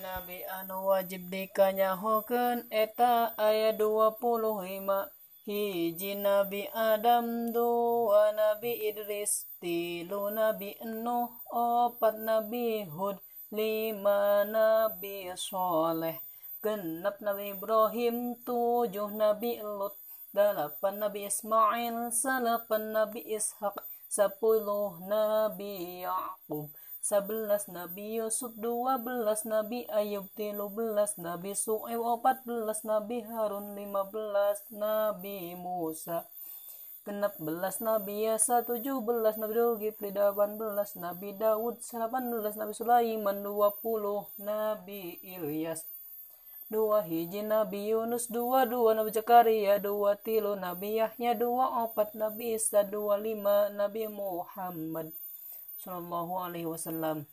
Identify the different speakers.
Speaker 1: Nabi anu wajib dikanyahokan eta ayat 25 hiji Nabi Adam dua Nabi Idris tilu Nabi Nuh opat Nabi Hud lima Nabi Soleh genap Nabi Ibrahim tujuh Nabi Lut delapan Nabi Ismail salapan Nabi Ishak sepuluh Nabi Yakub 11 Nabi Yusuf 12 Nabi Ayub 13 Nabi Su'ib 14 Nabi Harun 15 Nabi Musa 16 Nabi Yasa 17 Nabi Zulkifli 18 Nabi Daud 18 Nabi Sulaiman 20 Nabi Ilyas dua hiji Nabi Yunus dua dua Nabi Zakaria dua tilu Nabi Yahya dua opat Nabi Isa dua lima Nabi Muhammad Sallallahu Alaihi Wasallam